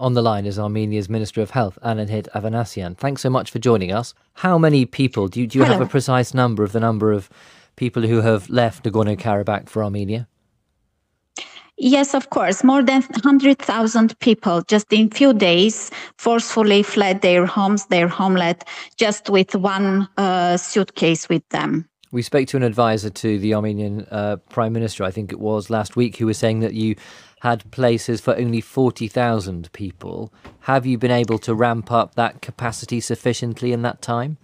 On the line is Armenia's Minister of Health, Anahit Avanesyan. Thanks so much for joining us. How many people, do you, do you have a precise number of the number of people who have left Nagorno Karabakh for Armenia? Yes, of course. More than 100,000 people just in few days forcefully fled their homes, their homeland, just with one uh, suitcase with them. We spoke to an advisor to the Armenian uh, Prime Minister, I think it was last week, who was saying that you had places for only 40,000 people. Have you been able to ramp up that capacity sufficiently in that time?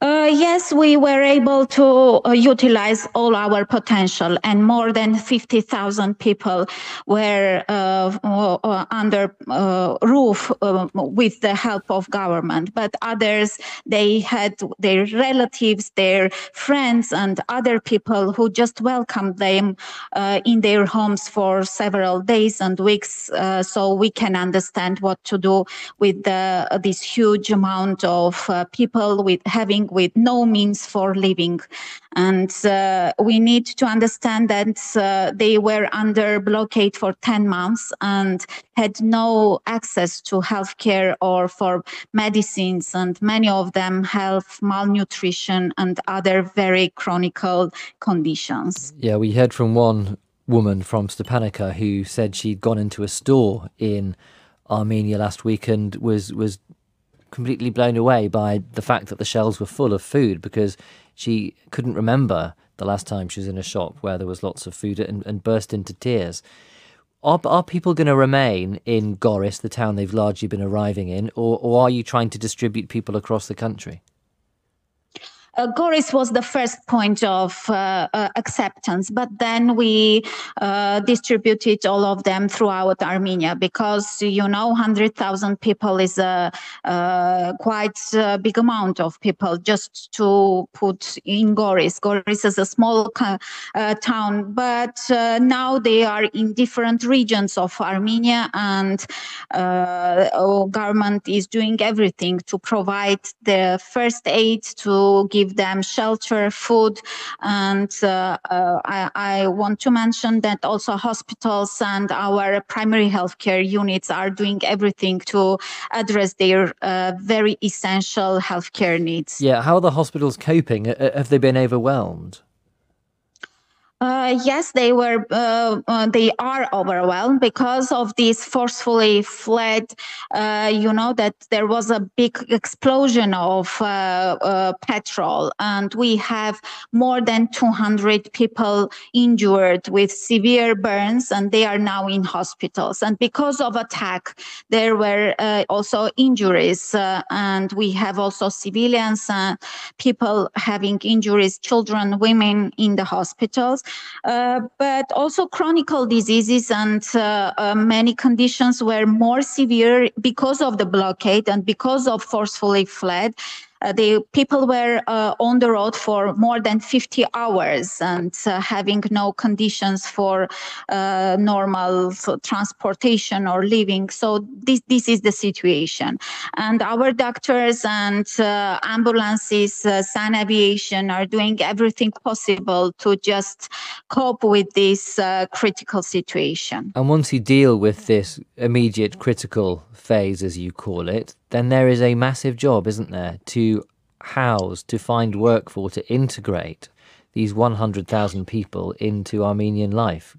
Uh, yes, we were able to uh, utilize all our potential, and more than 50,000 people were uh, uh under uh, roof uh, with the help of government. But others, they had their relatives, their friends, and other people who just welcomed them in their homes for several days and weeks, so we can understand what to do with the, this huge amount of people with having with no means for living. And uh, we need to understand that uh, they were under blockade for 10 months and had no access to healthcare or for medicines. And many of them have malnutrition and other very chronic conditions. Yeah, we heard from one woman from Stepanakert who said she'd gone into a store in Armenia last week and was was completely blown away by the fact that the shelves were full of food because she couldn't remember the last time she was in a shop where there was lots of food and, and burst into tears. Are, are people going to remain in Goris, the town they've largely been arriving in, or, or are you trying to distribute people across the country? Uh, Goris was the first point of uh, uh, acceptance, but then we uh, distributed all of them throughout Armenia because, you know, 100,000 people is a, a quite a big amount of people just to put in Goris. Goris is a small uh, town, but uh, now they are in different regions of Armenia and our government is doing everything to provide the first aid to give give them shelter, food, and uh, uh, I, I, want to mention that also hospitals and our primary healthcare units are doing everything to address their uh, very essential healthcare needs. Yeah, how are the hospitals coping? Have they been overwhelmed? Uh, yes, they were. Uh, uh, they are overwhelmed because of this forcefully fled. Uh, you know that there was a big explosion of uh, uh, petrol, and we have more than 200 people injured with severe burns, and they are now in hospitals. And because of attack, there were also injuries, and we have also civilians, and people having injuries, children, women in the hospitals. Uh, but also chronic diseases and uh, uh, many conditions were more severe because of the blockade and because of forcefully fled uh, the people were uh, on the road for more than 50 hours and uh, having no conditions for uh, normal transportation or living. So this this is the situation, and our doctors and uh, ambulances, Sun Aviation are doing everything possible to just cope with this critical situation. And once you deal with this immediate critical phase, as you call it, then there is a massive job, isn't there, to house, to find work for, to integrate these 100,000 people into Armenian life.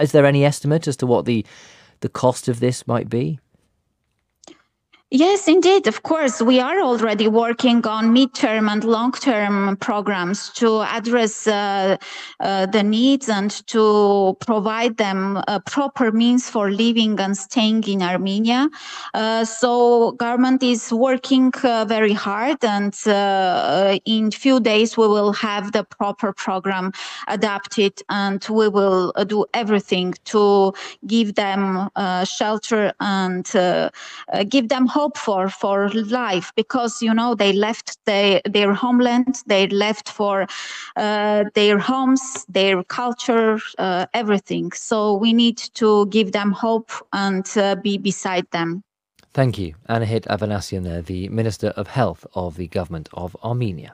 Is there any estimate as to what the the cost of this might be? Yes, indeed. Of course, we are already working on midterm and long term programs to address uh, uh, the needs and to provide them a proper means for living and staying in Armenia. Uh, so, government is working uh, very hard, and uh, in few days we will have the proper program adapted, and we will uh, do everything to give them shelter and give them hope for for life because you know they left their their homeland they left for uh, their homes their culture uh, everything. So we need to give them hope and uh, be beside them. Thank you. Anahit avanesyan the minister of health of the government of armenia